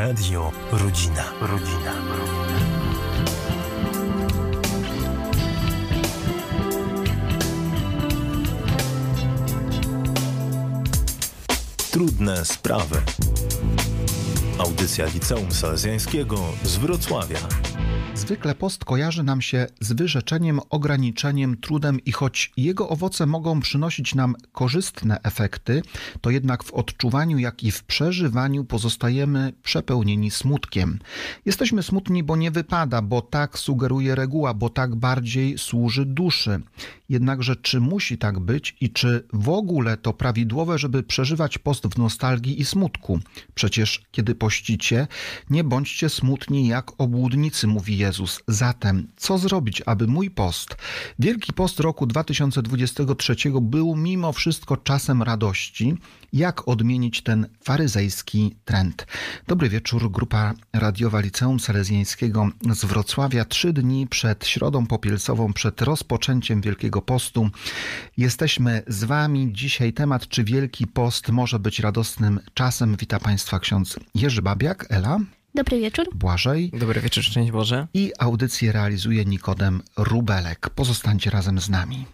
Radio Rodzina. Rodzina. Trudne sprawy. Audycja Liceum Salezjańskiego z Wrocławia. Zwykle post kojarzy nam się z wyrzeczeniem, ograniczeniem, trudem i choć jego owoce mogą przynosić nam korzystne efekty, to jednak w odczuwaniu, jak i w przeżywaniu pozostajemy przepełnieni smutkiem. Jesteśmy smutni, bo nie wypada, bo tak sugeruje reguła, bo tak bardziej służy duszy. Jednakże czy musi tak być i czy w ogóle to prawidłowe, żeby przeżywać post w nostalgii i smutku? Przecież kiedy pościcie, nie bądźcie smutni jak obłudnicy, mówi Jezus. Zatem, co zrobić, aby mój post, Wielki Post roku 2023 był mimo wszystko czasem radości? Jak odmienić ten faryzejski trend? Dobry wieczór, grupa radiowa Liceum Salezjańskiego z Wrocławia. Trzy dni przed Środą Popielcową, przed rozpoczęciem Wielkiego Postu. Jesteśmy z Wami. Dzisiaj temat, czy Wielki Post może być radosnym czasem. Wita Państwa ksiądz Jerzy Babiak, Ela. Dobry wieczór. Błażej. Dobry wieczór, szczęść Boże. I audycję realizuje Nikodem Rubelek. Pozostańcie razem z nami.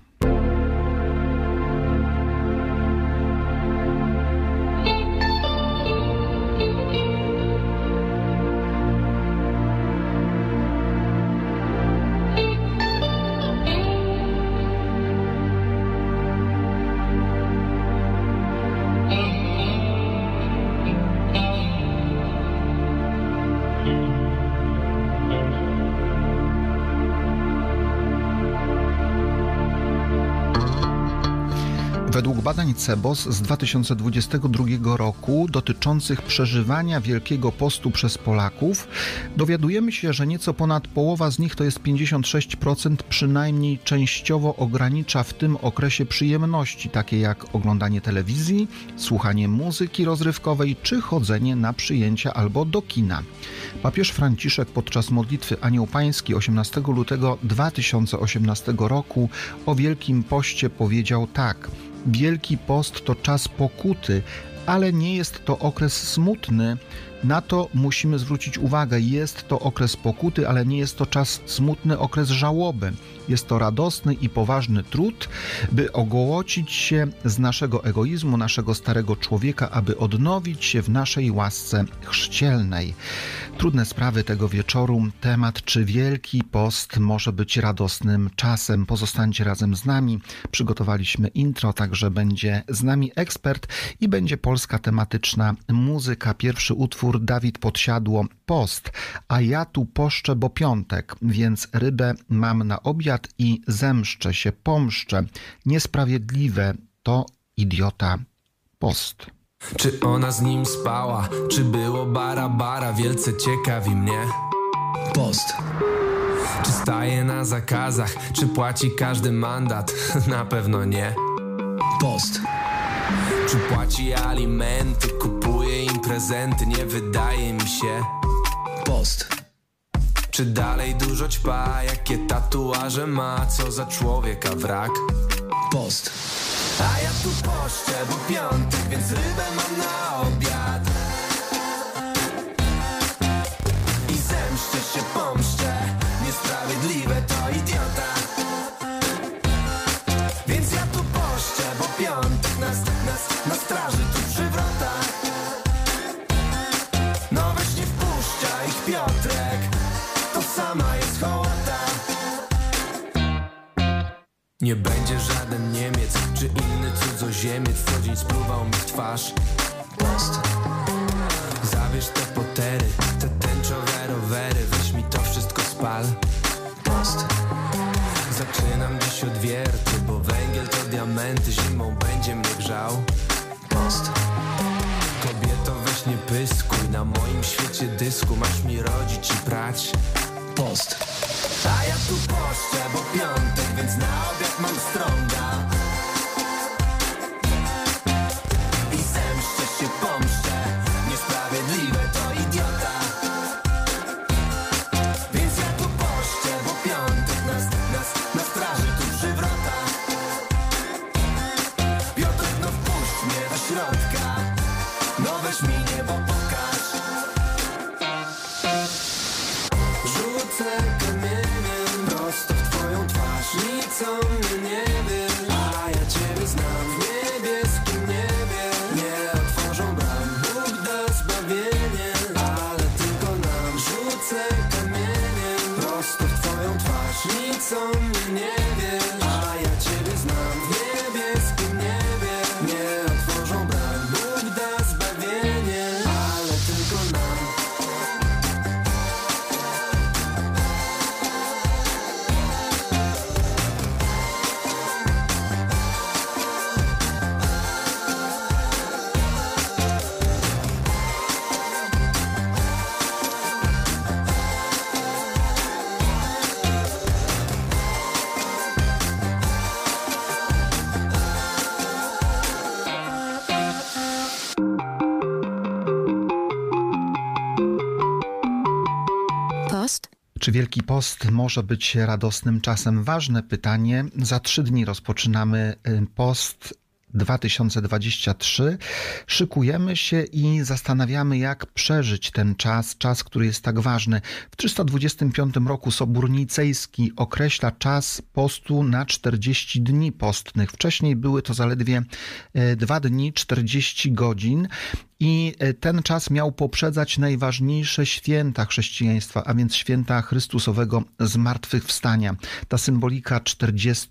Badań CEBOS z 2022 roku dotyczących przeżywania Wielkiego Postu przez Polaków, dowiadujemy się, że nieco ponad połowa z nich, to jest 56%, przynajmniej częściowo ogranicza w tym okresie przyjemności, takie jak oglądanie telewizji, słuchanie muzyki rozrywkowej czy chodzenie na przyjęcia albo do kina. Papież Franciszek podczas modlitwy Anioł Pański 18 lutego 2018 roku o Wielkim Poście powiedział tak – Wielki Post to czas pokuty, ale nie jest to okres smutny. Na to musimy zwrócić uwagę. Jest to okres pokuty, ale nie jest to czas smutny, okres żałoby. Jest to radosny i poważny trud, by ogołocić się z naszego egoizmu, naszego starego człowieka, aby odnowić się w naszej łasce chrzcielnej. Trudne sprawy tego wieczoru. Temat, czy Wielki Post może być radosnym czasem. Pozostańcie razem z nami. Przygotowaliśmy intro, także będzie z nami ekspert i będzie polska tematyczna muzyka. Pierwszy utwór Dawid Podsiadło Post, a ja tu poszczę, bo piątek, więc rybę mam na obiad i zemszczę się, pomszczę. Niesprawiedliwe to idiota post. Czy ona z nim spała? Czy było bara bara? Wielce ciekawi mnie Post Czy staje na zakazach? Czy płaci każdy mandat? Na pewno nie Post Czy płaci alimenty? Kupuje im prezenty? Nie wydaje mi się Post Czy dalej dużo ćpa? Jakie tatuaże ma? Co za człowieka wrak? Post a ja tu poszczę, bo piątek, więc rybę mam na obiad I zemszczę się, pomszczę Niesprawiedliwe to idiota Nie będzie żaden Niemiec czy inny cudzoziemiec Co dzień spluwał mi w twarz. Post Zabierz te potery, te tęczowe rowery Weź mi to wszystko spal. Post Zaczynam dziś od wierty Bo węgiel to diamenty Zimą będzie mnie grzał. Post Kobieto weź nie pyskuj Na moim świecie dysku Masz mi rodzić i prać. Post. A ja tu poszczę, bo piątek Więc na obiad time Wielki Post może być radosnym czasem? Ważne pytanie. Za trzy dni rozpoczynamy y, post 2023. Szykujemy się i zastanawiamy, jak przeżyć ten czas, czas, który jest tak ważny. W 325 roku Sobór Nicejski określa czas postu na 40 dni postnych. Wcześniej były to zaledwie e, dwa dni, 40 godzin. I e, ten czas miał poprzedzać najważniejsze święta chrześcijaństwa, a więc święta Chrystusowego zmartwychwstania. Ta symbolika 40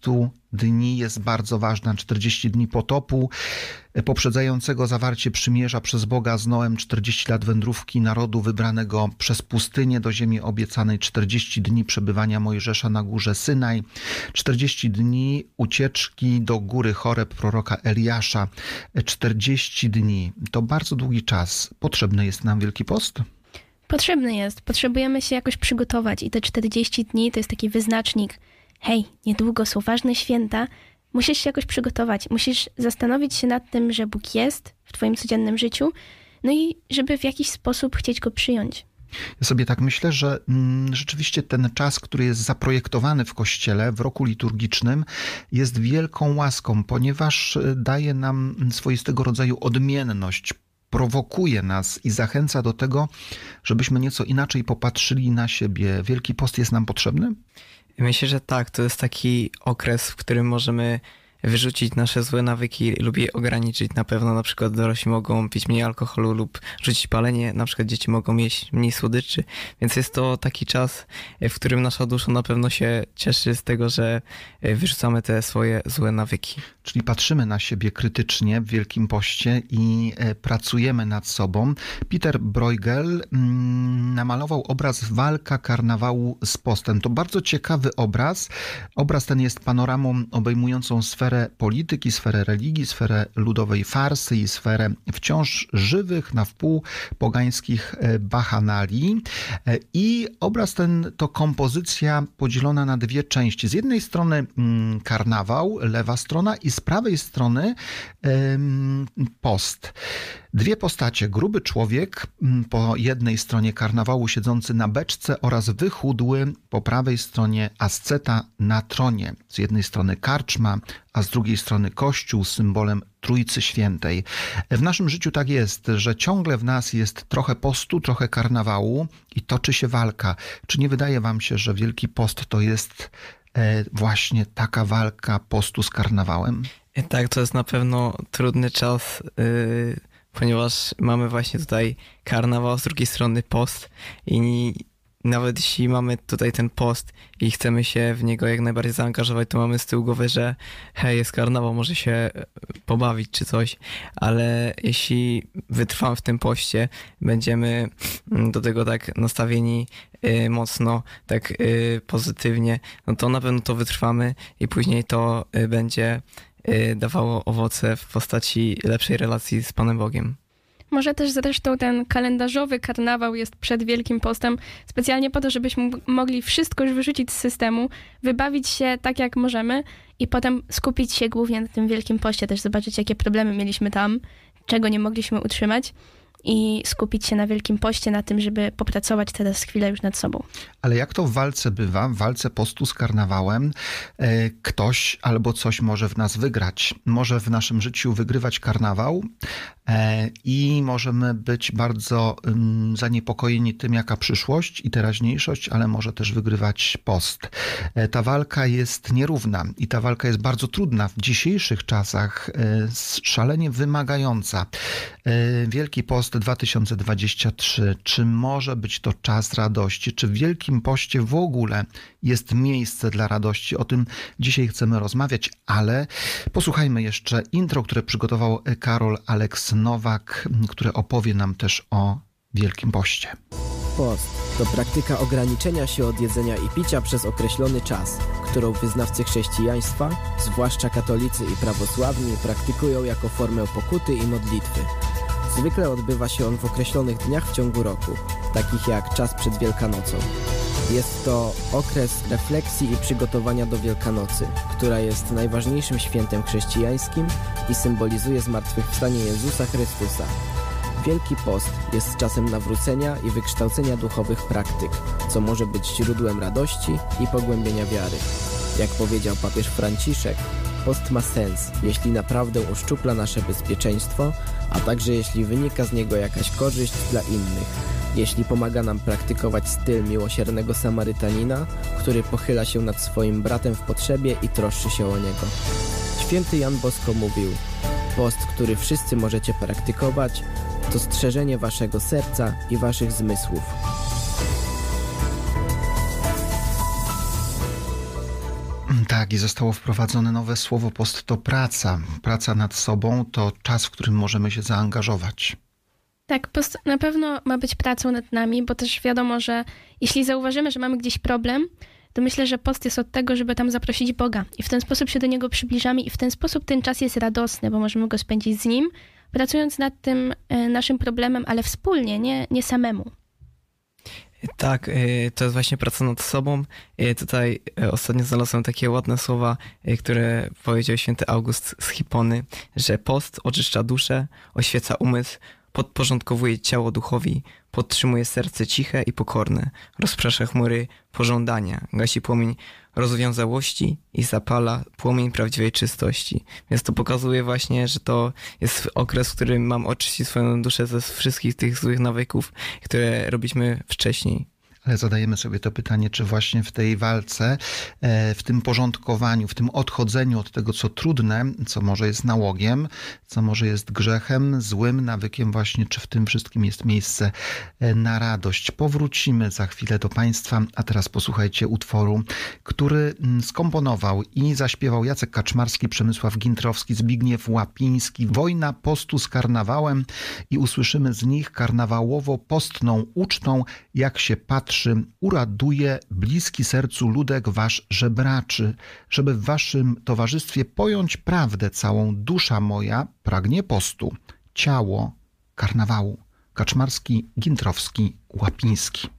dni jest bardzo ważna. 40 dni potopu, poprzedzającego zawarcie przymierza przez Boga z Noem, 40 lat wędrówki narodu wybranego przez pustynię do ziemi obiecanej, 40 dni przebywania Mojżesza na górze Synaj, 40 dni ucieczki do góry Choreb proroka Eliasza, 40 e, dni. To bardzo długi czas. Potrzebny jest nam Wielki Post? Potrzebny jest. Potrzebujemy się jakoś przygotować i te 40 dni to jest taki wyznacznik – hej, niedługo są ważne święta, musisz się jakoś przygotować, musisz zastanowić się nad tym, że Bóg jest w Twoim codziennym życiu, no i żeby w jakiś sposób chcieć go przyjąć. Ja sobie tak myślę, że mm, rzeczywiście ten czas, który jest zaprojektowany w kościele w roku liturgicznym, jest wielką łaską, ponieważ y, daje nam swoistego rodzaju odmienność, prowokuje nas i zachęca do tego, żebyśmy nieco inaczej popatrzyli na siebie. Wielki post jest nam potrzebny? Myślę, że tak. To jest taki okres, w którym możemy wyrzucić nasze złe nawyki lub je ograniczyć. Na pewno na przykład dorośli mogą pić mniej alkoholu lub rzucić palenie, na przykład dzieci mogą jeść mniej słodyczy, więc jest to taki czas, w którym nasza dusza na pewno się cieszy z tego, że wyrzucamy te swoje złe nawyki. Czyli patrzymy na siebie krytycznie w Wielkim Poście i e, pracujemy nad sobą. Peter Bruegel mm, namalował obraz Walka karnawału z postem. To bardzo ciekawy obraz. Obraz ten jest panoramą obejmującą sferę polityki, sferę religii, sferę ludowej farsy i sferę wciąż żywych, na wpół pogańskich e, bachanali. E, I obraz ten to kompozycja podzielona na dwie części. Z jednej strony mm, karnawał, lewa strona i z prawej strony post. Dwie postacie, gruby człowiek po jednej stronie karnawału siedzący na beczce oraz wychudły po prawej stronie asceta na tronie. Z jednej strony karczma, a z drugiej strony kościół symbolem Trójcy Świętej. W naszym życiu tak jest, że ciągle w nas jest trochę postu, trochę karnawału i toczy się walka. Czy nie wydaje wam się, że Wielki Post to jest E, właśnie taka walka postu z karnawałem? E, tak, to jest na pewno trudny czas, yy, ponieważ mamy właśnie tutaj karnawał, z drugiej strony post i nawet jeśli mamy tutaj ten post i chcemy się w niego jak najbardziej zaangażować, to mamy z tyłu głowy, że hej, jest karnawał, może się e, pobawić czy coś, ale jeśli wytrwamy w tym poście, będziemy mm, do tego tak nastawieni y, mocno, tak y, pozytywnie, no to na pewno to wytrwamy i później to będzie dawało owoce w postaci lepszej relacji z Panem Bogiem. Może też zresztą ten kalendarzowy karnawał jest przed Wielkim Postem specjalnie po to, żebyśmy mogli wszystko już wyrzucić z systemu, wybawić się tak jak możemy i potem skupić się głównie na tym Wielkim Poście, też zobaczyć jakie problemy mieliśmy tam, czego nie mogliśmy utrzymać i skupić się na Wielkim Poście, na tym, żeby popracować teraz chwilę już nad sobą. Ale jak to w walce bywa, w walce postu z karnawałem, e, ktoś albo coś może w nas wygrać. Może w naszym życiu wygrywać karnawał i możemy być bardzo zaniepokojeni tym, jaka przyszłość i teraźniejszość, ale może też wygrywać post. E, ta walka jest nierówna i ta walka jest bardzo trudna w dzisiejszych czasach, szalenie wymagająca. Wielki Post 2023. Czy może być to czas radości? Czy w Wielkim Poście w ogóle jest miejsce dla radości? O tym dzisiaj chcemy rozmawiać, ale posłuchajmy jeszcze intro, które przygotował Karol Aleks Nowak, który opowie nam też o Wielkim Poście. Post to praktyka ograniczenia się od jedzenia i picia przez określony czas, którą wyznawcy chrześcijaństwa, zwłaszcza katolicy i prawosławni, praktykują jako formę pokuty i modlitwy. Zwykle odbywa się on w określonych dniach w ciągu roku, takich jak czas przed Wielkanocą. Jest to okres refleksji i przygotowania do Wielkanocy, która jest najważniejszym świętem chrześcijańskim i symbolizuje zmartwychwstanie Jezusa Chrystusa. Wielki Post jest czasem nawrócenia i wykształcenia duchowych praktyk, co może być źródłem radości i pogłębienia wiary. Jak powiedział papież Franciszek, post ma sens, jeśli naprawdę uszczupla nasze bezpieczeństwo, a także jeśli wynika z niego jakaś korzyść dla innych. Jeśli pomaga nam praktykować styl miłosiernego Samarytanina, który pochyla się nad swoim bratem w potrzebie i troszczy się o niego. Święty Jan Bosko mówił: Post, który wszyscy możecie praktykować, to strzeżenie waszego serca i waszych zmysłów. Tak, i zostało wprowadzone nowe słowo post to praca. Praca nad sobą to czas, w którym możemy się zaangażować. Tak, post na pewno ma być pracą nad nami, bo też wiadomo, że jeśli zauważymy, że mamy gdzieś problem, to myślę, że post jest od tego, żeby tam zaprosić Boga. I w ten sposób się do Niego przybliżamy i w ten sposób ten czas jest radosny, bo możemy go spędzić z Nim, pracując nad tym e, naszym problemem, ale wspólnie, nie, nie samemu. Tak, y, to jest właśnie praca nad sobą. Y, tutaj y, ostatnio znalazłem takie ładne słowa, które powiedział święty August z Hipony, że post oczyszcza duszę, oświeca umysł, podporządkowuje ciało duchowi, podtrzymuje serce ciche i pokorne, rozprasza chmury pożądania, gasi płomień rozwiązałości i zapala płomień prawdziwej czystości. Więc to pokazuje właśnie, że to jest okres, w którym mam oczyścić swoją duszę ze wszystkich tych złych nawyków, które robiliśmy wcześniej. Ale zadajemy sobie to pytanie, czy właśnie w tej walce, e, w tym porządkowaniu, w tym odchodzeniu od tego, co trudne, co może jest nałogiem, co może jest grzechem, złym nawykiem, właśnie, czy w tym wszystkim jest miejsce e, na radość. Powrócimy za chwilę do Państwa, a teraz posłuchajcie utworu, który mm, skomponował i zaśpiewał Jacek Kaczmarski, Przemysław Gintrowski, Zbigniew Łapiński. Wojna postu z karnawałem i usłyszymy z nich karnawałowo-postną ucztą, jak się patrzy uraduje bliski sercu ludek wasz żebraczy, żeby w waszym towarzystwie pojąć prawdę całą dusza moja pragnie postu, ciało karnawału. Kaczmarski, Gintrowski, Łapiński.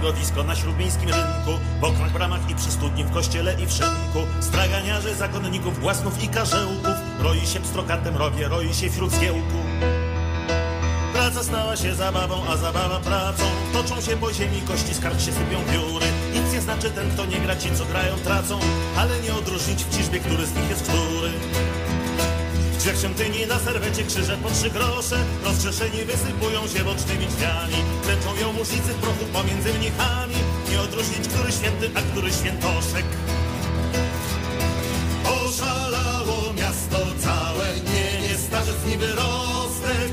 Zbiegowisko na śródmiejskim rynku, w oknach, bramach i przy studni, w kościele i w szynku. Straganiarzy, zakonników, własnów i karzełków, roi się pstrokatem rowie, roi się wśród zgiełku. Praca stała się zabawą, a zabawa pracą. Toczą się po ziemi, kości z kart się sypią pióry. Nic nie znaczy ten, kto nie gra, ci co grają tracą, ale nie odróżnić w ciżbie, który z nich jest który. Drzwiach świątyni na serwecie krzyże po trzy grosze. Rozgrzeszeni wysypują się bocznymi drzwiami. Klęczą musznicy w prochu pomiędzy mnichami. Nie odróżnić, który święty, a który świętoszek. Oszalało miasto całe Nie, nie starzec niby rostek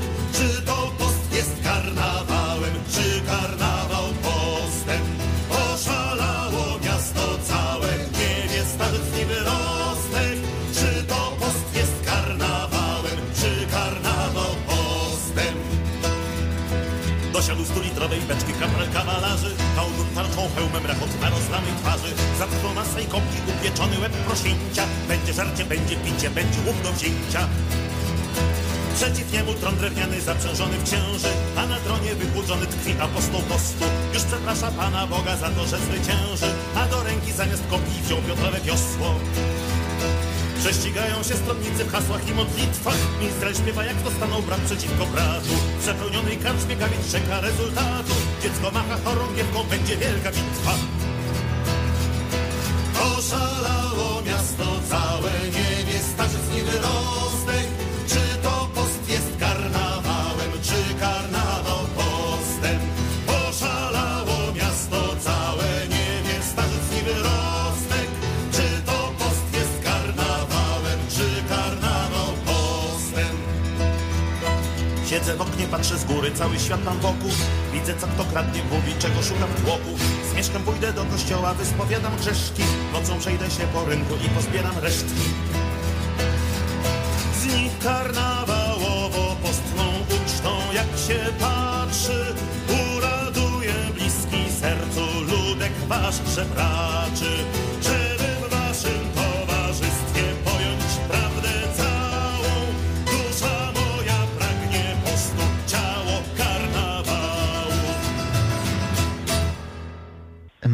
hełmem rachot na rozlanej twarzy. Zatknął swej kopki upieczony łeb prosięcia. Będzie żarcie, będzie picie, będzie łuk do wzięcia. Przeciw niemu tron drewniany zaprzężony w księży A na tronie wychłudzony tkwi apostoł postu Już przeprasza Pana Boga za to, że zwycięży A do ręki zamiast kopii wziął Piotrowe wiosło. Prześcigają się stronnicy w hasłach i modlitwach Minstrel śpiewa jak to stanął brat przeciwko bratu. Przepełnionej karczmie gawic czeka rezultatu Dziecko macha chorągiewką, będzie wielka bitwa. Oszalało miasto całe, niebie starzec niby rostek Siedzę w oknie, patrzę z góry, cały świat tam wokół. Widzę co kto kradnie, mówi czego szukam w tłoku. Z mieszkiem pójdę do kościoła, wyspowiadam grzeszki. Nocą przejdę się po rynku i pozbieram resztki. Z nich karnawałowo postną ucztą Jak się patrzy, uraduje bliski sercu Ludek wasz żebraczy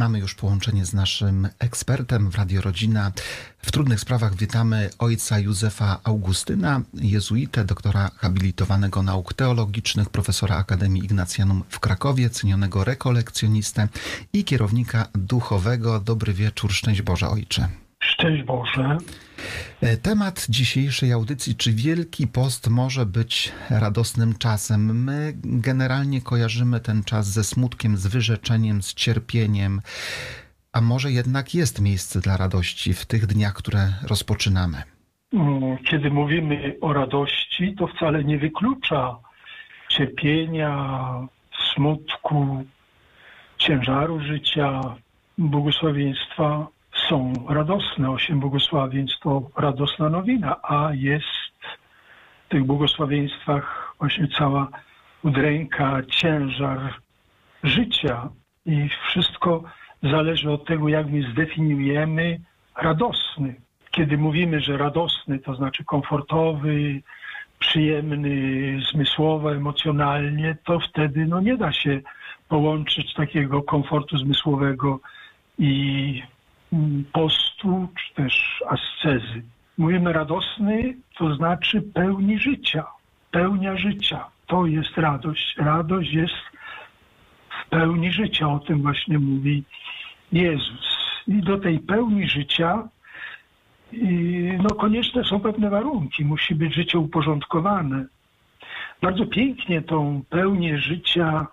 Mamy już połączenie z naszym ekspertem w Radio Rodzina. W trudnych sprawach witamy ojca Józefa Augustyna, jezuitę, doktora habilitowanego nauk teologicznych, profesora Akademii Ignacjanum w Krakowie, cenionego rekolekcjonistę i kierownika duchowego. Dobry wieczór, szczęść Boże Ojcze. Szczęść Boże. E, temat dzisiejszej audycji, czy Wielki Post może być radosnym czasem? My generalnie kojarzymy ten czas ze smutkiem, z wyrzeczeniem, z cierpieniem, a może jednak jest miejsce dla radości w tych dniach, które rozpoczynamy? Mm, kiedy mówimy o radości, to wcale nie wyklucza cierpienia, smutku, ciężaru życia, błogosławieństwa są radosne. Osiem błogosławieństw to radosna nowina, a jest w tych błogosławieństwach właśnie cała udręka, ciężar życia i wszystko zależy od tego, jak my zdefiniujemy radosny. Kiedy mówimy, że radosny, to znaczy komfortowy, przyjemny, zmysłowo, emocjonalnie, to wtedy no, nie da się połączyć takiego komfortu zmysłowego i postu, czy też ascezy. Mówimy radosny, to znaczy pełni życia, pełnia życia. To jest radość. Radość jest w pełni życia, o tym właśnie mówi Jezus. I do tej pełni życia no konieczne są pewne warunki. Musi być życie uporządkowane. Bardzo pięknie tą pełnię życia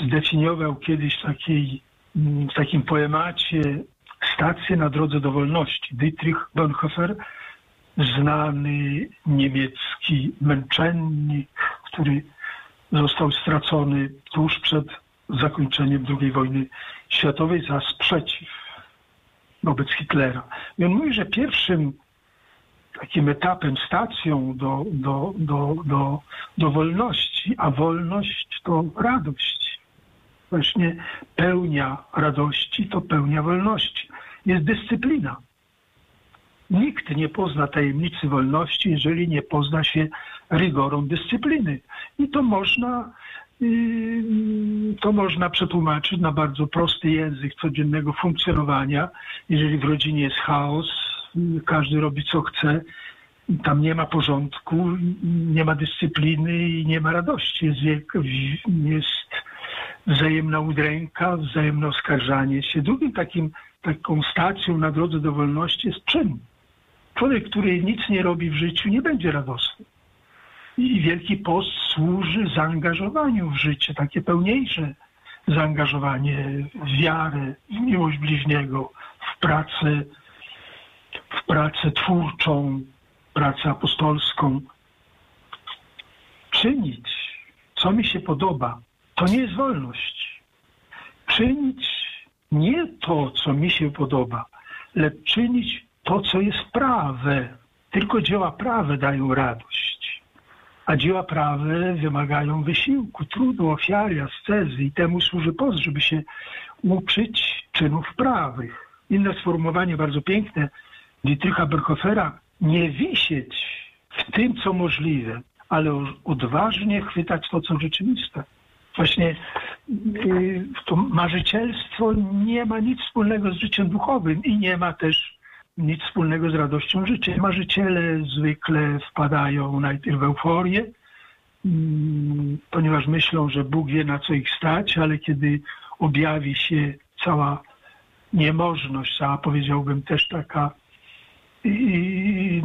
zdefiniował kiedyś takiej, w takim poemacie stację na drodze do wolności. Dietrich Bonhoeffer, znany niemiecki męczennik, który został stracony tuż przed zakończeniem II wojny światowej za sprzeciw wobec Hitlera. I on mówi, że pierwszym takim etapem, stacją do, do, do, do, do wolności, a wolność to radość. Właśnie pełnia radości to pełnia wolności jest dyscyplina. Nikt nie pozna tajemnicy wolności, jeżeli nie pozna się rygorom dyscypliny. I to można, yy, to można przetłumaczyć na bardzo prosty język codziennego funkcjonowania. Jeżeli w rodzinie jest chaos, każdy robi co chce, tam nie ma porządku, nie ma dyscypliny i nie ma radości. Jest, jest wzajemna udręka, wzajemne oskarżanie się. Drugim takim taką stacją na drodze do wolności jest czyn. Człowiek, który nic nie robi w życiu, nie będzie radosny. I Wielki Post służy zaangażowaniu w życie, takie pełniejsze zaangażowanie w wiarę, w miłość bliźniego, w pracę, w pracę twórczą, pracę apostolską. Czynić, co mi się podoba, to nie jest wolność. Czynić nie to, co mi się podoba, lecz czynić to, co jest prawe. Tylko dzieła prawe dają radość. A dzieła prawe wymagają wysiłku, trudu, ofiary, ascezy i temu służy post, żeby się uczyć czynów prawych. Inne sformułowanie bardzo piękne Dietricha Berhofera, nie wisieć w tym, co możliwe, ale odważnie chwytać to, co rzeczywiste. Właśnie y, to marzycielstwo nie ma nic wspólnego z życiem duchowym i nie ma też nic wspólnego z radością życia. Marzyciele zwykle wpadają najpierw w euforię, mm, ponieważ myślą, że Bóg wie na co ich stać, ale kiedy objawi się cała niemożność, a powiedziałbym też taka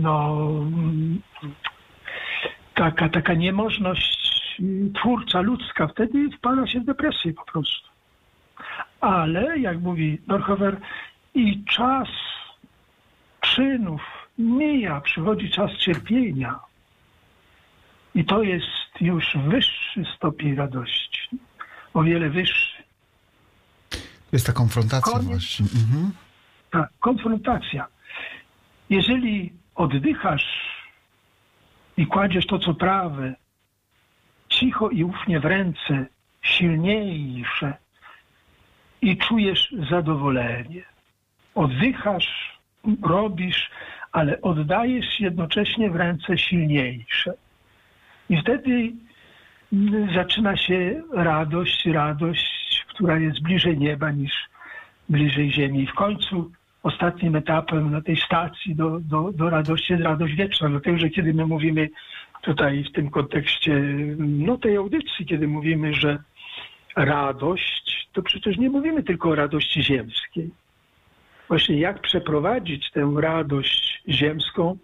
no, mm, taka, taka niemożność twórcza ludzka, wtedy wpada się w depresję po prostu. Ale, jak mówi Norchower, i czas czynów mija, przychodzi czas cierpienia. I to jest już wyższy stopień radości. O wiele wyższy. Jest ta konfrontacja Koniec, właśnie. Mhm. Tak, konfrontacja. Jeżeli oddychasz i kładziesz to, co prawe, cicho i ufnie w ręce, silniejsze i czujesz zadowolenie. Oddychasz, robisz, ale oddajesz jednocześnie w ręce silniejsze. I wtedy zaczyna się radość, radość, która jest bliżej nieba niż bliżej ziemi. I w końcu ostatnim etapem na tej stacji do, do, do radości jest radość wieczna. Dlatego, że kiedy my mówimy tutaj w tym kontekście no, tej audycji, kiedy mówimy, że radość, to przecież nie mówimy tylko o radości ziemskiej. Właśnie jak przeprowadzić tę radość ziemską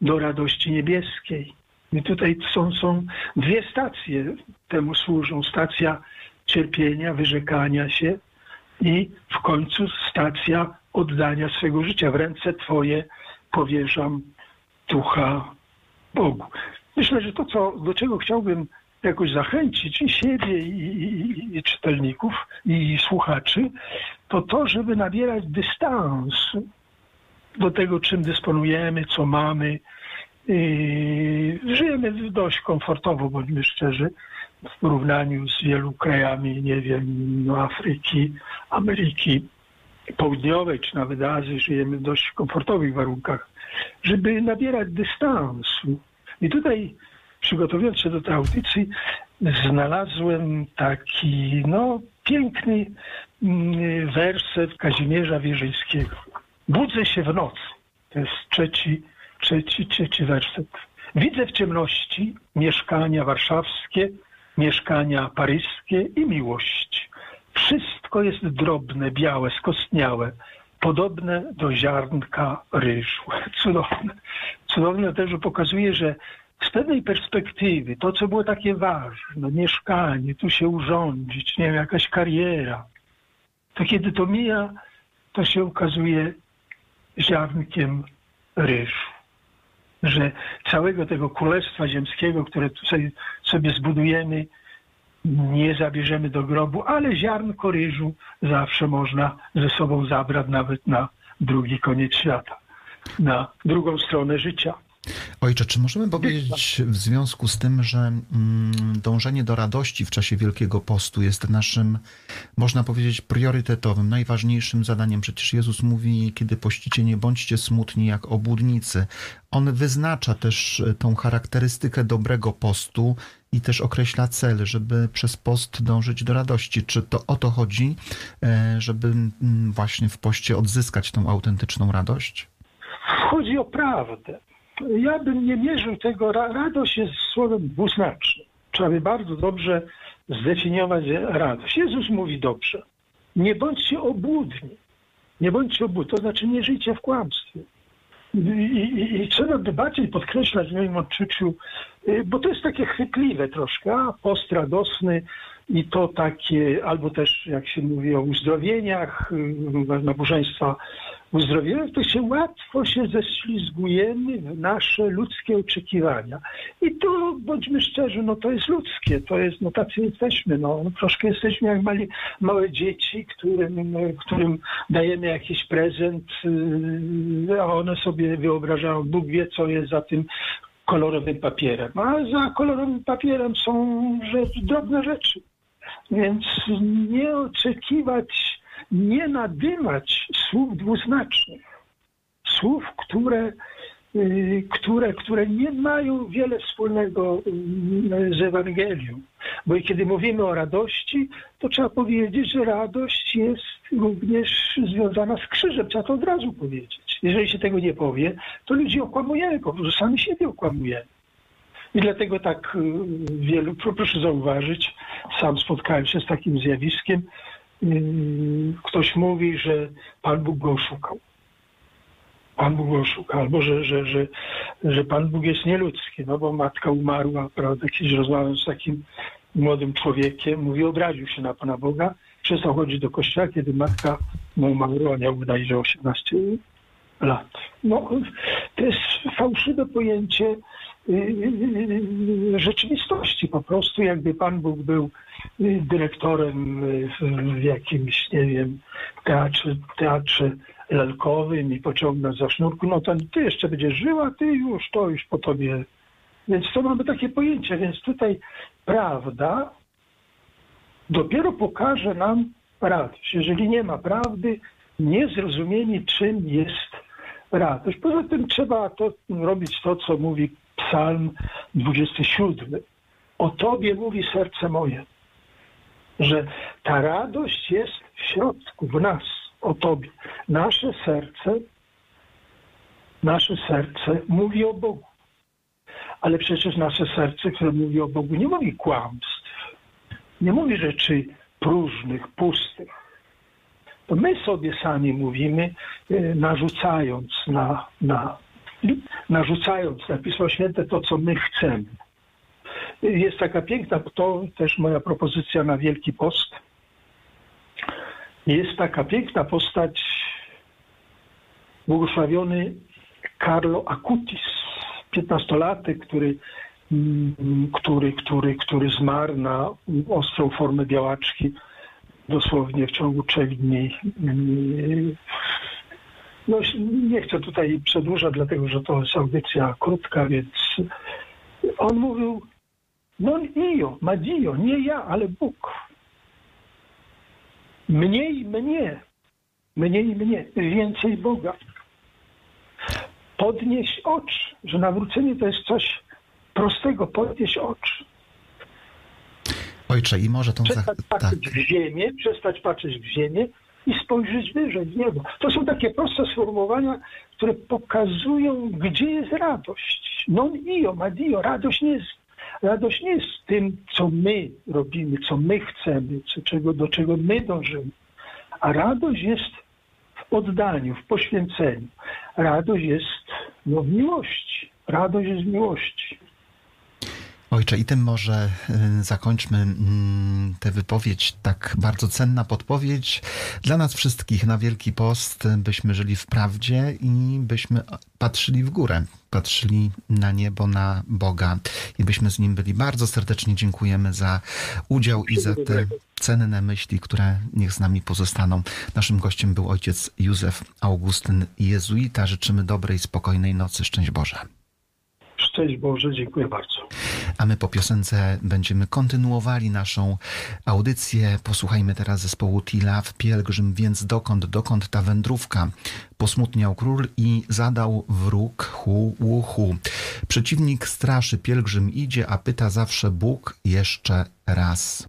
do radości niebieskiej. I tutaj są, są dwie stacje temu służą. Stacja cierpienia, wyrzekania się i w końcu stacja oddania swego życia. W ręce Twoje powierzam ducha Bogu. Myślę, że to, co, do czego chciałbym jakoś zachęcić i siebie, i, i, i czytelników, i słuchaczy, to to, żeby nabierać dystansu do tego, czym dysponujemy, co mamy. żyjemy dość komfortowo, bądźmy szczerzy, w porównaniu z wielu krajami, nie wiem, no Afryki, Ameryki Południowej, czy nawet Azji, żyjemy w dość komfortowych warunkach, żeby nabierać dystansu. I tutaj przygotowując się do tej audycji, znalazłem taki, no, piękny mm, werset Kazimierza Wierzyńskiego. Budzę się w nocy. To jest trzeci, trzeci, trzeci werset. Widzę w ciemności mieszkania warszawskie, mieszkania paryskie i miłość. Wszystko jest drobne, białe, skostniałe, podobne do ziarnka ryżu. Cudowne. Cudowne też, pokazuje, że z pewnej perspektywy to, co było takie ważne, mieszkanie, tu się urządzić, nie wiem, jakaś kariera, to kiedy to mija, to się okazuje ziarnkiem ryżu. Że całego tego królestwa ziemskiego, które sobie zbudujemy, nie zabierzemy do grobu, ale ziarnko ryżu zawsze można ze sobą zabrać nawet na drugi koniec świata, na drugą stronę życia. Ojcze, czy możemy powiedzieć w związku z tym, że mm, dążenie do radości w czasie Wielkiego Postu jest naszym, można powiedzieć, priorytetowym, najważniejszym zadaniem? Przecież Jezus mówi, kiedy pościcie, nie bądźcie smutni jak obłudnicy. On wyznacza też e, tą charakterystykę dobrego postu i też określa cel, żeby przez post dążyć do radości. Czy to o to chodzi, e, żeby mm, właśnie w poście odzyskać tą autentyczną radość? Chodzi o prawdę ja bym nie mierzył tego. Radość jest słowem dwuznacznym. Trzeba by bardzo dobrze zdefiniować radość. Jezus mówi dobrze. Nie bądźcie obłudni. Nie bądźcie obłudni. To znaczy nie żyjcie w kłamstwie. I, i, I, trzeba by bardziej podkreślać w moim odczuciu, y, bo to jest takie chwytliwe troszkę, post radosny i to takie, albo też jak się mówi o uzdrowieniach, y, nabożeństwa uzdrowienia, to się łatwo się ześlizgujemy w nasze ludzkie oczekiwania. I to, bądźmy szczerzy, no to jest ludzkie, to jest, no tacy jesteśmy, no, no troszkę jesteśmy jak mali, małe dzieci, którym, którym dajemy jakiś prezent, y, a one sobie wyobrażają, Bóg wie, co jest za tym kolorowym papierem. A za kolorowym papierem są rzecz, drobne rzeczy. Więc nie oczekiwać nie nadymać słów dwuznacznych, słów, które, y, które, które nie mają wiele wspólnego y, z Ewangelią. Bo kiedy mówimy o radości, to trzeba powiedzieć, że radość jest również związana z krzyżem. Trzeba to od razu powiedzieć. Jeżeli się tego nie powie, to ludzi okłamujemy, po prostu sami siebie okłamujemy. I dlatego tak y, wielu, proszę zauważyć, sam spotkałem się z takim zjawiskiem, ktoś mówi, że Pan Bóg go oszukał. Pan Bóg go oszukał, albo że, że, że, że Pan Bóg jest nieludzki, no bo matka umarła, prawda, kiedyś rozmawiam z takim młodym człowiekiem, mówi, obraził się na Pana Boga, przestał chodzić do kościoła, kiedy matka mu umarła, miał wydaje, że 18 lat. No, to jest fałszywe pojęcie Y, y, y, rzeczywistości. Po prostu jakby Pan Bóg był dyrektorem w jakimś, nie wiem, teatrze, teatrze lalkowym i pociągnął za sznurku, no to ty jeszcze będziesz żyła, ty już, to już po tobie. Więc to mamy takie pojęcie, więc tutaj prawda dopiero pokaże nam radość. Jeżeli nie ma prawdy, nie zrozumienie czym jest radość. Poza tym trzeba to robić to, co mówi Psalm 27. O Tobie mówi serce moje, że ta radość jest w środku, w nas. o Tobie. Nasze serce, nasze serce mówi o Bogu. Ale przecież nasze serce, które mówi o Bogu, nie mówi kłamstw. Nie mówi rzeczy próżnych, pustych. To my sobie sami mówimy, e, narzucając na, na, narzucając na Pismo Święte to, co my chcemy. Jest taka piękna, to też moja propozycja na Wielki Post. Jest taka piękna postać, błogosławiony Carlo Acutis, piętnastolatek, który, mm, który, który, który zmarł na ostrą formę białaczki dosłownie w ciągu trzech dni. No, nie chcę tutaj przedłużać, dlatego że to jest audycja krótka, więc on mówił non io, ma Dio, nie ja, ale Bóg. Mniej mnie, mniej mnie, więcej Boga. Podnieść oczy, że nawrócenie to jest coś prostego, podnieść oczy. Ojcze, i może tą... Przestać patrzeć tak. w ziemię, przestać patrzeć w ziemię i spojrzeć wyżej, w niebo. To są takie proste sformułowania, które pokazują, gdzie jest radość. Non io, ma Dio. Radość nie jest, radość nie jest tym, co my robimy, co my chcemy, co, czego, do czego my dążymy. A radość jest w oddaniu, w poświęceniu. Radość jest no, w miłości. Radość jest w miłości. Ojcze, i tym może y, zakończmy mm, tę wypowiedź, tak bardzo cenna podpowiedź dla nas wszystkich na Wielki Post, byśmy żyli w prawdzie i byśmy patrzyli w górę, patrzyli na niebo, na Boga i byśmy z Nim byli. Bardzo serdecznie dziękujemy za udział i za te cenne myśli, które niech z nami pozostaną. Naszym gościem był ojciec Józef Augustyn Jezuita. Życzymy dobrej, spokojnej nocy. Szczęść Boże. Szczęść Boże, dziękuję bardzo. A my po piosence będziemy kontynuowali naszą audycję. Posłuchajmy teraz zespołu Tila w Pielgrzym, więc dokąd, dokąd ta wędrówka? Posmutniał król i zadał wróg hu, hu, hu. Przeciwnik straszy, pielgrzym idzie, a pyta zawsze Bóg jeszcze raz.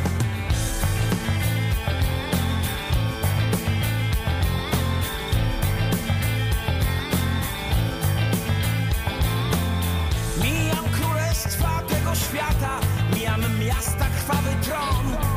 świata, mijam miasta krwawy tron.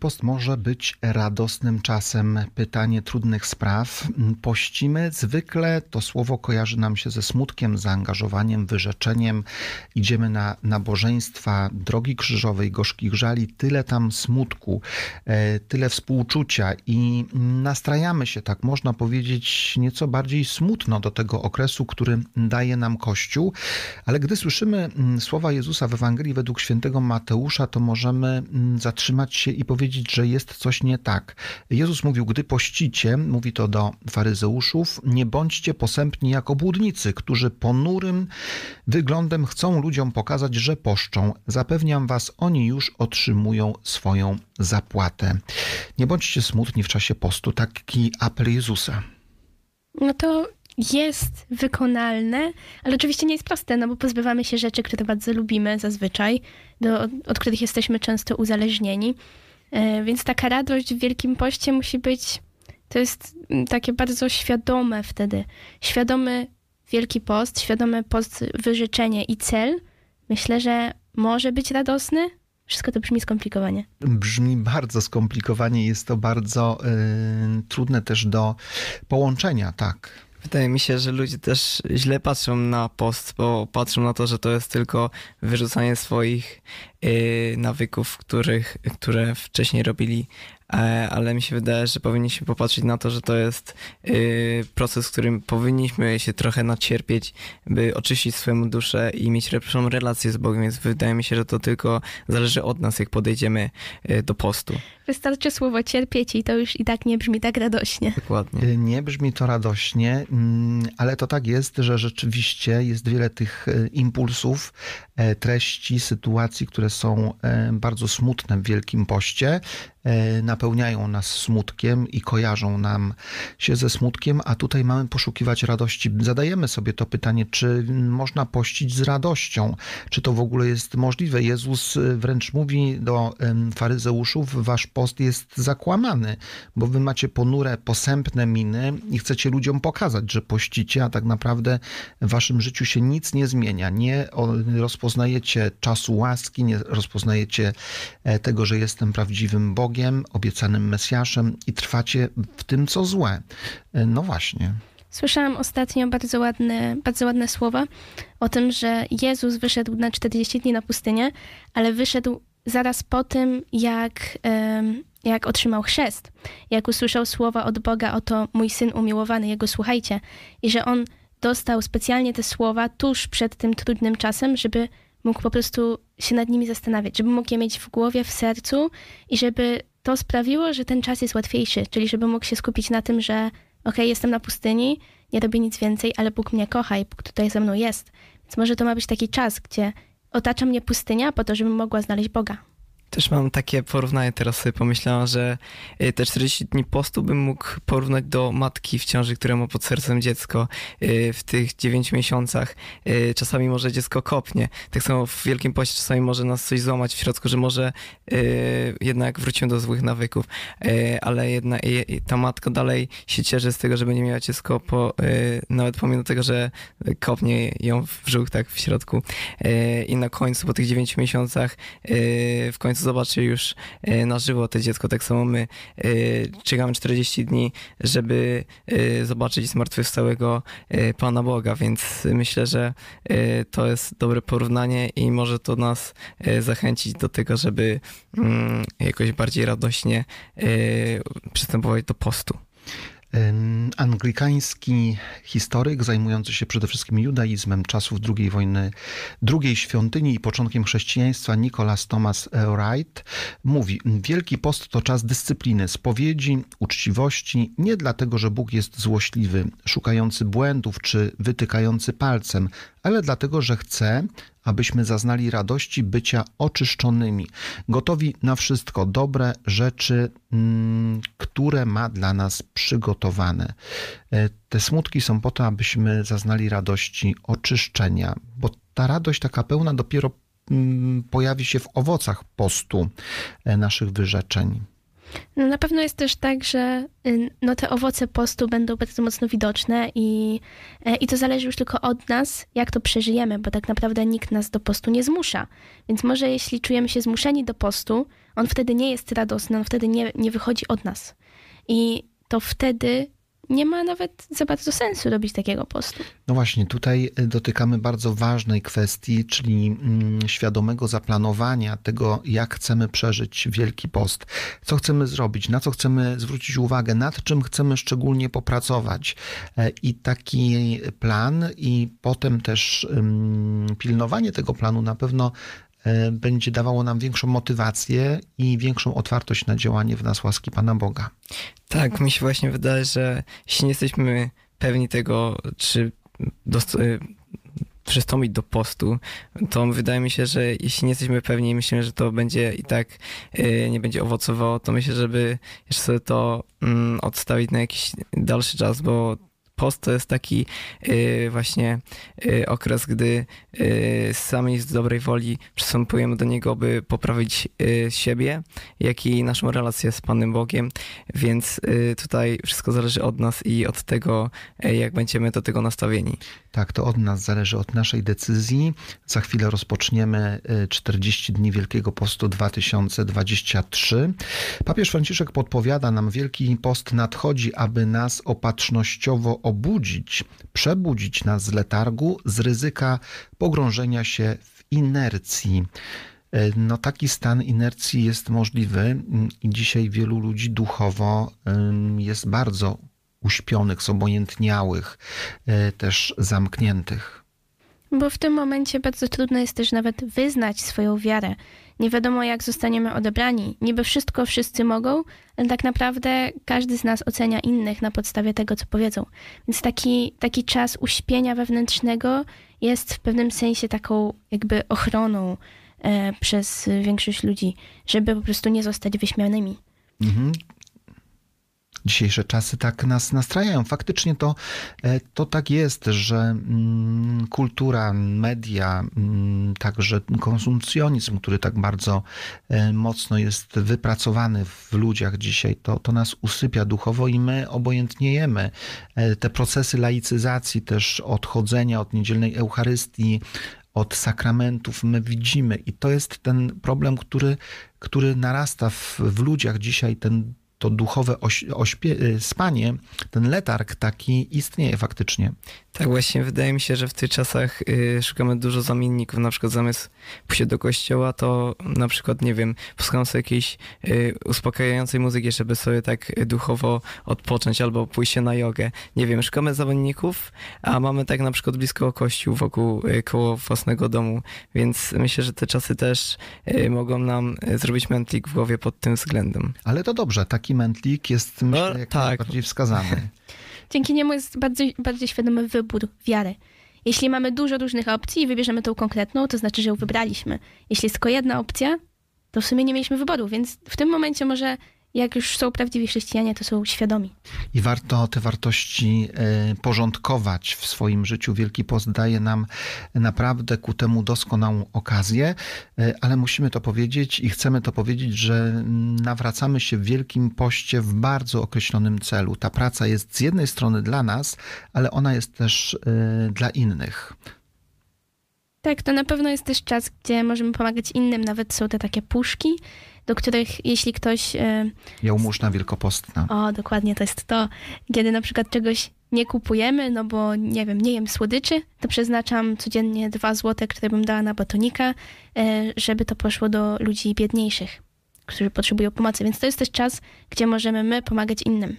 Czy Wielki Post może być radosnym czasem? Pytanie trudnych spraw. Pościmy. Zwykle to słowo kojarzy nam się ze smutkiem, zaangażowaniem, wyrzeczeniem. Idziemy na nabożeństwa drogi krzyżowej, gorzkich żali. Tyle tam smutku, e, tyle współczucia i nastrajamy się, tak można powiedzieć, nieco bardziej smutno do tego okresu, który daje nam Kościół. Ale gdy słyszymy mm, słowa Jezusa w Ewangelii według świętego Mateusza, to możemy mm, zatrzymać się i powiedzieć, że jest coś nie tak. Jezus mówił, gdy pościcie, mówi to do faryzeuszów, nie bądźcie posępni jak obłudnicy, którzy ponurym wyglądem chcą ludziom pokazać, że poszczą. Zapewniam was, oni już otrzymują swoją zapłatę. Nie bądźcie smutni w czasie postu, taki apel Jezusa. No to jest wykonalne, ale oczywiście nie jest proste, no bo pozbywamy się rzeczy, które bardzo lubimy zazwyczaj, do, od których jesteśmy często uzależnieni. E, Więc taka radość w Wielkim Poście musi być, to jest mm, takie bardzo świadome wtedy. Świadomy Wielki Post, świadomy post wyrzeczenie i cel, myślę, że może być radosny. Wszystko to brzmi skomplikowanie. Brzmi bardzo skomplikowanie, jest to bardzo y, trudne też do połączenia, tak. Wydaje mi się, że ludzie też źle patrzą na post, bo patrzą na to, że to jest tylko wyrzucanie swoich yy, nawyków, których, które wcześniej robili, ale mi się wydaje, że powinniśmy popatrzeć na to, że to jest yy, proces, w którym powinniśmy się trochę nacierpieć, by oczyścić swoją duszę i mieć lepszą relację z Bogiem, więc wydaje mi się, że to tylko zależy od nas, jak podejdziemy yy, do postu. Wystarczy słowo cierpieć i to już i tak nie brzmi tak radośnie. Dokładnie. Y, Nie brzmi to radośnie, mm, ale to tak jest, że rzeczywiście jest wiele tych y, impulsów, e, treści, sytuacji, które są e, bardzo smutne w Wielkim Poście, e, napełniają nas smutkiem i kojarzą nam się ze smutkiem, a tutaj mamy poszukiwać radości. Zadajemy sobie to pytanie, czy można pościć z radością, czy to w ogóle jest możliwe. Jezus wręcz mówi do faryzeuszów, wasz post jest zakłamany, bo wy macie ponure, posępne miny i chcecie ludziom pokazać, że pościcie, a tak naprawdę w waszym życiu się nic nie zmienia. Nie o- rozpoznajecie czasu łaski, nie rozpoznajecie e, tego, że jestem prawdziwym Bogiem, obiecanym Mesjaszem i trwacie w tym, co złe. E, No właśnie. Słyszałam ostatnio bardzo ładne, bardzo ładne słowa o tym, że Jezus wyszedł na 40 dni na pustynię, ale wyszedł zaraz po tym, jak, jak otrzymał chrzest, jak usłyszał słowa od Boga, oto mój syn umiłowany, jego słuchajcie, i że on dostał specjalnie te słowa tuż przed tym trudnym czasem, żeby mógł po prostu się nad nimi zastanawiać, żeby mógł je mieć w głowie, w sercu i żeby to sprawiło, że ten czas jest łatwiejszy, czyli żeby mógł się skupić na tym, że okej, jestem na pustyni, nie robię nic więcej, ale Bóg mnie kocha i Bóg tutaj ze mną jest. Więc może to ma być taki czas, gdzie otacza mnie pustynia po to, żebym mogła znaleźć Boga. Też mam takie porównanie, teraz sobie pomyślałam, że y, te 40 dni postu bym mógł porównać do matki w ciąży, która ma pod sercem dziecko y, w tych 9 miesiącach. y, Czasami może dziecko kopnie. Tak samo w Wielkim Poście czasami może nas coś złamać w środku, że może jednak wrócimy do złych nawyków, ale jedna, ta matka dalej się cieszy z tego, że będzie miała dziecko, po, nawet pomimo tego, że kopnie ją w brzuch tak w środku. I na końcu, po tych 9 miesiącach, w końcu zobaczy już y, na żywo to dziecko. Tak samo my y, czekamy 40 dni, żeby y, zobaczyć zmartwychwstałego Pana Boga, więc myślę, że to jest dobre porównanie i może to nas zachęcić do tego, żeby mm, jakoś bardziej radośnie przystępować do postu. Anglikański historyk zajmujący się przede wszystkim judaizmem czasów II wojny, drugiej świątyni i początkiem chrześcijaństwa, Nicholas Thomas Wright, mówi: Wielki Post to czas dyscypliny, spowiedzi, uczciwości, nie dlatego, że Bóg jest złośliwy, szukający błędów czy wytykający palcem, ale dlatego, że chce, abyśmy zaznali radości bycia oczyszczonymi, gotowi na wszystko dobre rzeczy, mm, które ma dla nas przygotowane. E, Te smutki są po to, abyśmy zaznali radości oczyszczenia, bo ta radość taka pełna dopiero mm, pojawi się w owocach postu e, naszych wyrzeczeń. No na pewno jest też tak, że y, no, te owoce postu będą bardzo mocno widoczne i, e, i to zależy już tylko od nas, jak to przeżyjemy, bo tak naprawdę nikt nas do postu nie zmusza. Więc może jeśli czujemy się zmuszeni do postu, on wtedy nie jest radosny, on wtedy nie, nie wychodzi od nas. I to wtedy nie ma nawet za bardzo sensu robić takiego postu. No właśnie, tutaj y, dotykamy bardzo ważnej kwestii, czyli mm, świadomego zaplanowania tego, jak chcemy przeżyć Wielki Post, co chcemy zrobić, na co chcemy zwrócić uwagę, nad czym chcemy szczególnie popracować. E, I taki plan, i potem też pilnowanie tego planu na pewno będzie dawało nam większą motywację i większą otwartość na działanie w nas łaski Pana Boga. Tak, mi się właśnie wydaje, że jeśli nie jesteśmy pewni tego, czy y, przystąpić do postu, to wydaje mi się, że jeśli nie jesteśmy pewni i myślimy, że to będzie i tak y, nie będzie owocowało, to myślę, żeby jeszcze sobie to mm, odstawić na jakiś dalszy czas, bo post to jest taki y, właśnie y, okres, gdy y, sami z dobrej woli przystępujemy do niego, by poprawić siebie, jak i naszą relację z Panem Bogiem, więc tutaj wszystko zależy od nas i od tego, jak będziemy do tego nastawieni. Tak, to od nas zależy, od naszej decyzji. Za chwilę rozpoczniemy y, 40 dni Wielkiego Postu 2023. Papież Franciszek podpowiada nam, Wielki Post nadchodzi, aby nas opatrznościowo obudzić, przebudzić nas z letargu, z ryzyka pogrążenia się w inercji. Y, No taki stan inercji jest możliwy mm, i dzisiaj wielu ludzi duchowo jest bardzo uśpionych, zobojętniałych, y, też zamkniętych. Bo w tym momencie bardzo trudno jest też nawet wyznać swoją wiarę. Nie wiadomo, jak zostaniemy odebrani. Niby wszystko wszyscy mogą, ale tak naprawdę każdy z nas ocenia innych na podstawie tego, co powiedzą. Więc taki, taki czas uśpienia wewnętrznego jest w pewnym sensie taką jakby ochroną e, przez większość ludzi, żeby po prostu nie zostać wyśmianymi. Mhm. Dzisiejsze czasy tak nas nastrajają. Faktycznie to, e, to tak jest, że mm, kultura, media, mm, także konsumpcjonizm, który tak bardzo e, mocno jest wypracowany w ludziach dzisiaj, to, to nas usypia duchowo i my obojętniejemy. E, Te procesy laicyzacji, też odchodzenia od niedzielnej Eucharystii, od sakramentów my widzimy i to jest ten problem, który, który narasta w, w ludziach dzisiaj, ten to duchowe oś, ośpie, y, spanie, ten letarg taki istnieje faktycznie. Tak, właśnie wydaje mi się, że w tych czasach y, szukamy dużo zamienników. Na przykład zamiast pójść do kościoła, to na przykład, nie wiem, posłucham sobie jakiejś y, uspokajającej muzyki, żeby sobie tak duchowo odpocząć, albo pójść na jogę. Nie wiem, szukamy zamienników, a mamy tak na przykład blisko kościół, wokół, koło własnego domu, więc myślę, że te czasy też mogą nam zrobić mętlik w głowie pod tym względem. Ale to dobrze, taki mętlik jest myślę No, jak tak. najbardziej wskazany. Dzięki niemu jest bardziej, bardziej świadomy wybór wiary. Jeśli mamy dużo różnych opcji i wybierzemy tą konkretną, to znaczy, że ją wybraliśmy. Jeśli jest tylko jedna opcja, to w sumie nie mieliśmy wyboru, więc w tym momencie może jak już są prawdziwi chrześcijanie, to są świadomi. I warto te wartości e, porządkować w swoim życiu. Wielki Post daje nam naprawdę ku temu doskonałą okazję, e, ale musimy to powiedzieć i chcemy to powiedzieć, że nawracamy się w Wielkim Poście w bardzo określonym celu. Ta praca jest z jednej strony dla nas, ale ona jest też e, dla innych. Tak, to na pewno jest też czas, gdzie możemy pomagać innym. Nawet są te takie puszki, do których jeśli ktoś... e, Jałmużna wielkopostna. O, dokładnie to jest to. Kiedy na przykład czegoś nie kupujemy, no bo nie wiem, nie jem słodyczy, to przeznaczam codziennie dwa złote, które bym dała na batonika, e, żeby to poszło do ludzi biedniejszych, którzy potrzebują pomocy. Więc to jest też czas, gdzie możemy my pomagać innym.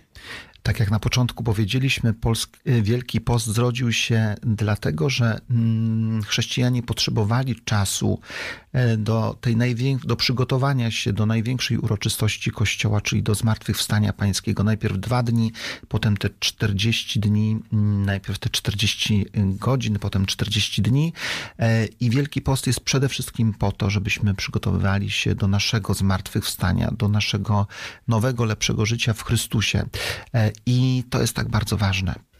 Tak jak na początku powiedzieliśmy, Polsk, y, Wielki Post zrodził się dlatego, że mm, chrześcijanie potrzebowali czasu e, do, tej do przygotowania się do największej uroczystości Kościoła, czyli do Zmartwychwstania Pańskiego. Najpierw dwa dni, potem te 40 dni, mm, najpierw te 40 godzin, potem 40 dni. E, I Wielki Post jest przede wszystkim po to, żebyśmy przygotowywali się do naszego zmartwychwstania, do naszego nowego, lepszego życia w Chrystusie. E, I to jest tak bardzo ważne.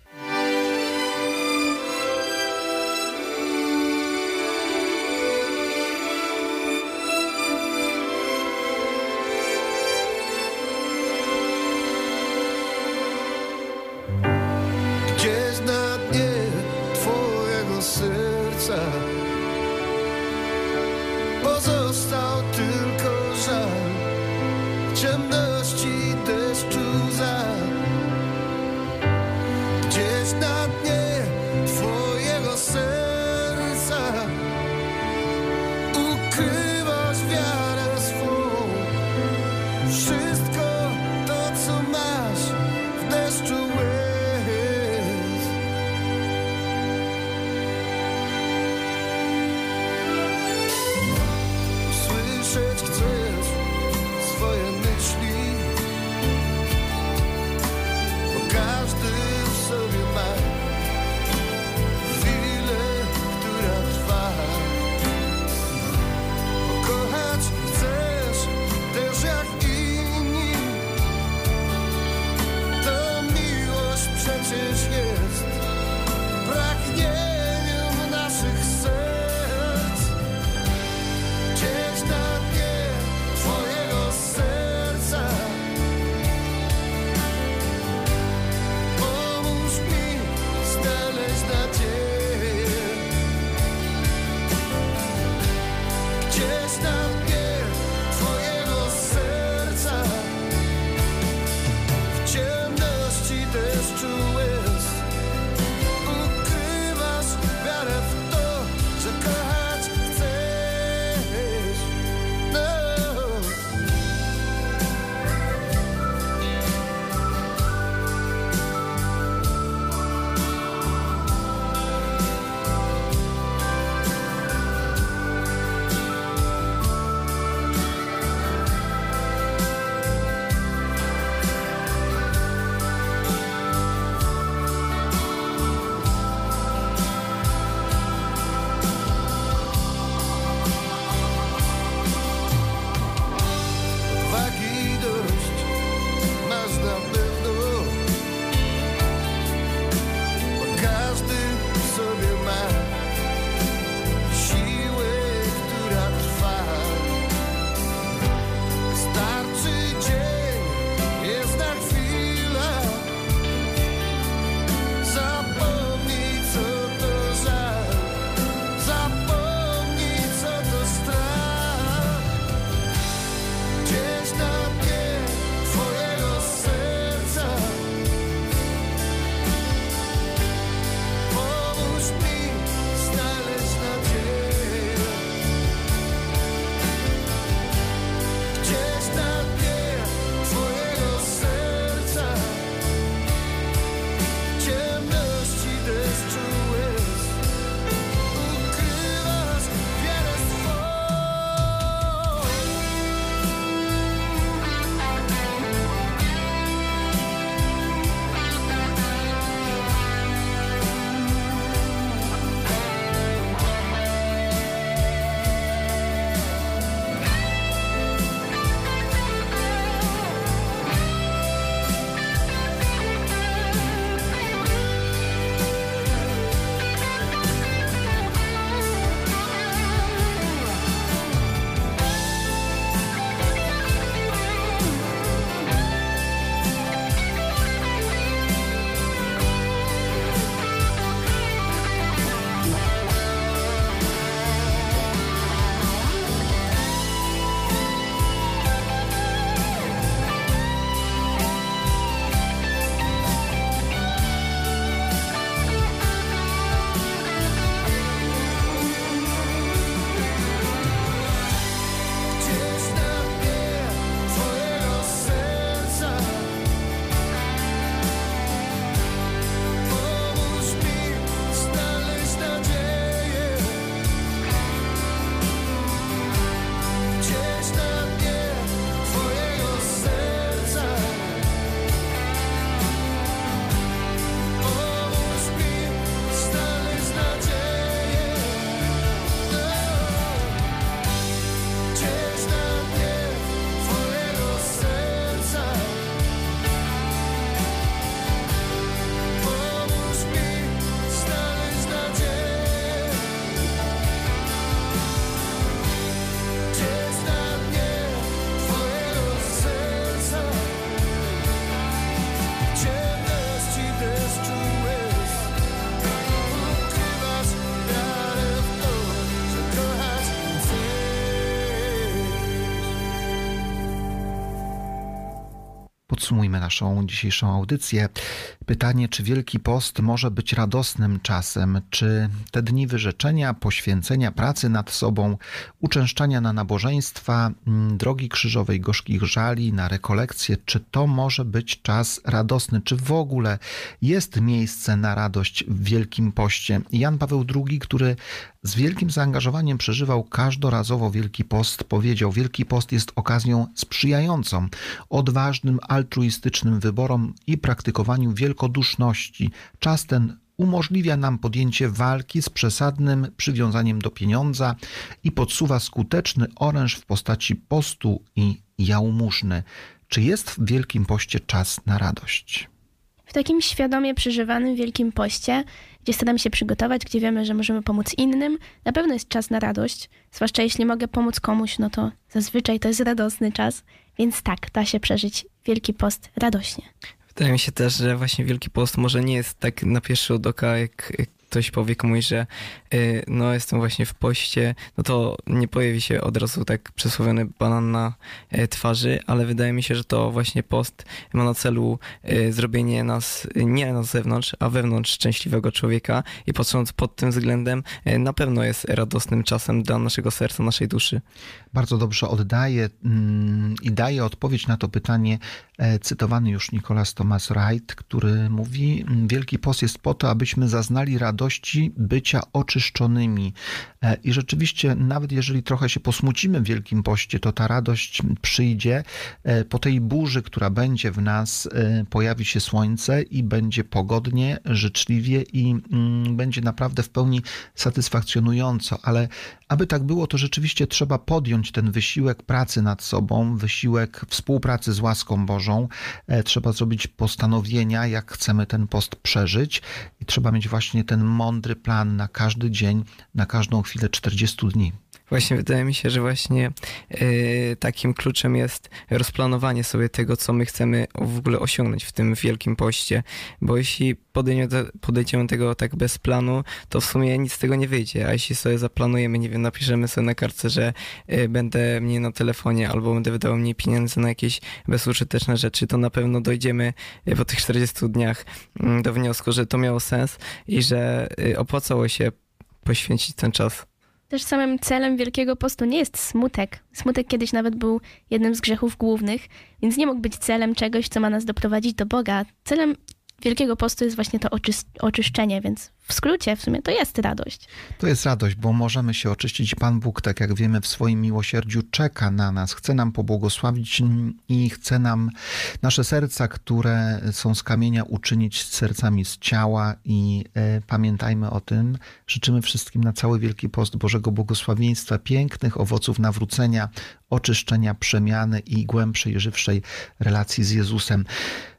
Naszą dzisiejszą audycję. Pytanie, czy Wielki Post może być radosnym czasem? Czy te dni wyrzeczenia, poświęcenia, pracy nad sobą, uczęszczania na nabożeństwa, mm, drogi krzyżowej, gorzkich żali, na rekolekcje, czy to może być czas radosny? Czy w ogóle jest miejsce na radość w Wielkim Poście? Jan Paweł II, który z wielkim zaangażowaniem przeżywał każdorazowo Wielki Post, powiedział: Wielki Post jest okazją sprzyjającą odważnym, altruistycznym wyborom i praktykowaniu wielkoduszności. Czas ten umożliwia nam podjęcie walki z przesadnym przywiązaniem do pieniądza i podsuwa skuteczny oręż w postaci postu i jałmużny. Czy jest w Wielkim Poście czas na radość? W takim świadomie przeżywanym Wielkim Poście, gdzie staramy się przygotować, gdzie wiemy, że możemy pomóc innym, na pewno jest czas na radość. Zwłaszcza jeśli mogę pomóc komuś, no to zazwyczaj to jest radosny czas. Więc tak, da się przeżyć Wielki Post radośnie. Wydaje mi się też, że właśnie Wielki Post może nie jest tak na pierwszy rzut oka, jak, ktoś powie komuś, że y, no jestem właśnie w poście, no to nie pojawi się od razu tak przysłowiony banan na y, twarzy, ale wydaje mi się, że to właśnie post ma na celu y, zrobienie nas nie na zewnątrz, a wewnątrz szczęśliwego człowieka i patrząc pod tym względem y, na pewno jest radosnym czasem dla naszego serca, naszej duszy. Bardzo dobrze oddaje mm, i daje odpowiedź na to pytanie e, cytowany już Nicolas Thomas Wright, który mówi: Wielki post jest po to, abyśmy zaznali radości bycia oczyszczonymi. E, I rzeczywiście, nawet jeżeli trochę się posmucimy w Wielkim Poście, to ta radość przyjdzie. E, Po tej burzy, która będzie w nas, pojawi się słońce i będzie pogodnie, życzliwie i mm, będzie naprawdę w pełni satysfakcjonująco. Ale aby tak było, to rzeczywiście trzeba podjąć ten wysiłek pracy nad sobą, wysiłek współpracy z łaską Bożą. E, Trzeba zrobić postanowienia, jak chcemy ten post przeżyć, i trzeba mieć właśnie ten mądry plan na każdy dzień, na każdą chwilę 40 dni. Właśnie wydaje mi się, że właśnie y, takim kluczem jest rozplanowanie sobie tego, co my chcemy w ogóle osiągnąć w tym wielkim poście, bo jeśli podejdziemy tego tak bez planu, to w sumie nic z tego nie wyjdzie, a jeśli sobie zaplanujemy, nie wiem, napiszemy sobie na kartce, że y, będę mniej na telefonie albo będę wydawał mniej pieniędzy na jakieś bezużyteczne rzeczy, to na pewno dojdziemy y, po tych 40 dniach y, do wniosku, że to miało sens i że opłacało się poświęcić ten czas. Też samym celem Wielkiego Postu nie jest smutek. Smutek kiedyś nawet był jednym z grzechów głównych, więc nie mógł być celem czegoś, co ma nas doprowadzić do Boga. Celem Wielkiego Postu jest właśnie to oczysz- oczyszczenie, więc w skrócie w sumie to jest radość. To jest radość, bo możemy się oczyścić. Pan Bóg, tak jak wiemy, w swoim miłosierdziu czeka na nas, chce nam pobłogosławić i chce nam nasze serca, które są z kamienia, uczynić sercami z ciała. I e, pamiętajmy o tym. Życzymy wszystkim na cały Wielki Post Bożego błogosławieństwa, pięknych owoców nawrócenia, oczyszczenia, przemiany i głębszej, żywszej relacji z Jezusem.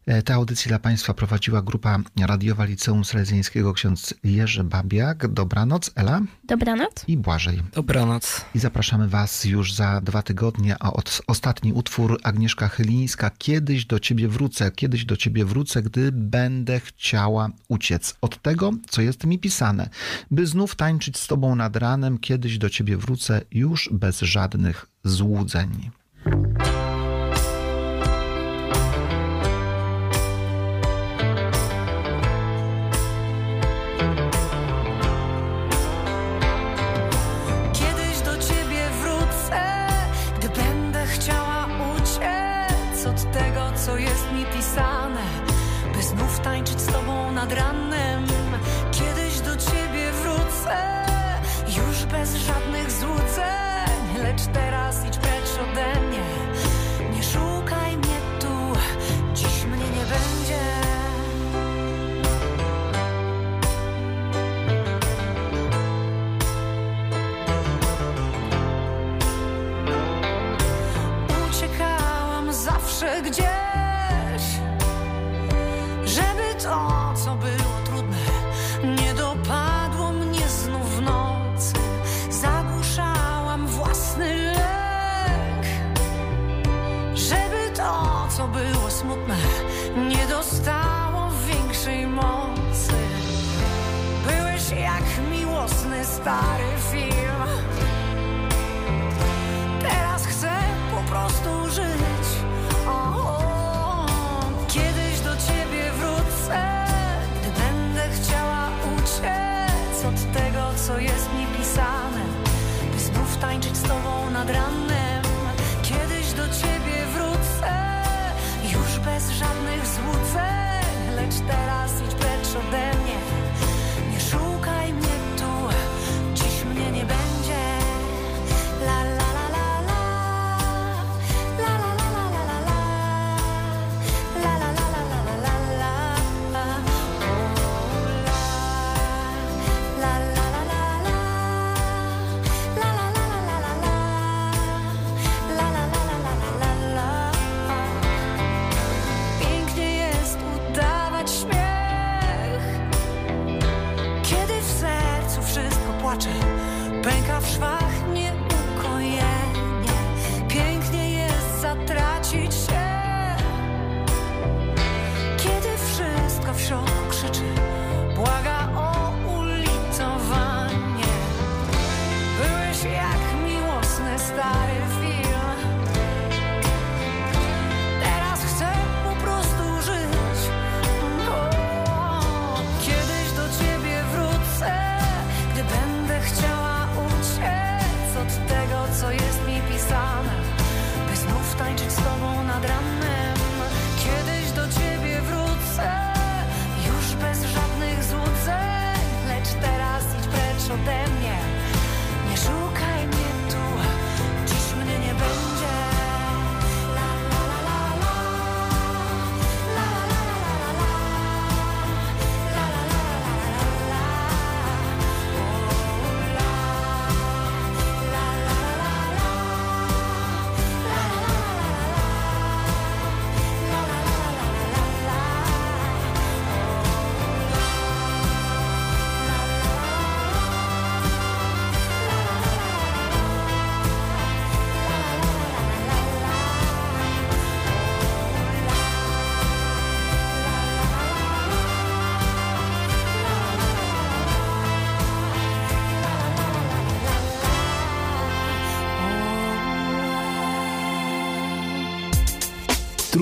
E, Tę audycję dla Państwa prowadziła grupa radiowa Liceum Salezjańskiego ksiądz Jerzy Babiak. Dobranoc, Ela Dobranoc. i Błażej. Dobranoc. I zapraszamy Was już za dwa tygodnie, a od, ostatni utwór Agnieszka Chylińska. Kiedyś do Ciebie wrócę, kiedyś do Ciebie wrócę, gdy będę chciała uciec od tego, co jest mi pisane, by znów tańczyć z Tobą nad ranem, kiedyś do Ciebie wrócę już bez żadnych złudzeń. Kiedyś do ciebie wrócę, już bez żadnych złudzeń, lecz teraz idź precz ode mnie. Nie szukaj mnie tu, dziś mnie nie będzie. Uciekałam zawsze gdzieś, stary film. Teraz chcę po prostu żyć. O, o. Kiedyś do ciebie wrócę Gdy będę chciała uciec Od tego, co jest mi pisane By znów tańczyć z tobą nad ranem. Kiedyś do ciebie wrócę Już bez żadnych złudzeń Lecz teraz idź precz ode mnie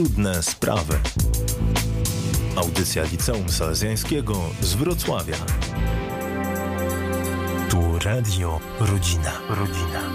Trudne sprawy. Audycja Liceum Salezjańskiego z Wrocławia. Tu Radio Rodzina. Rodzina.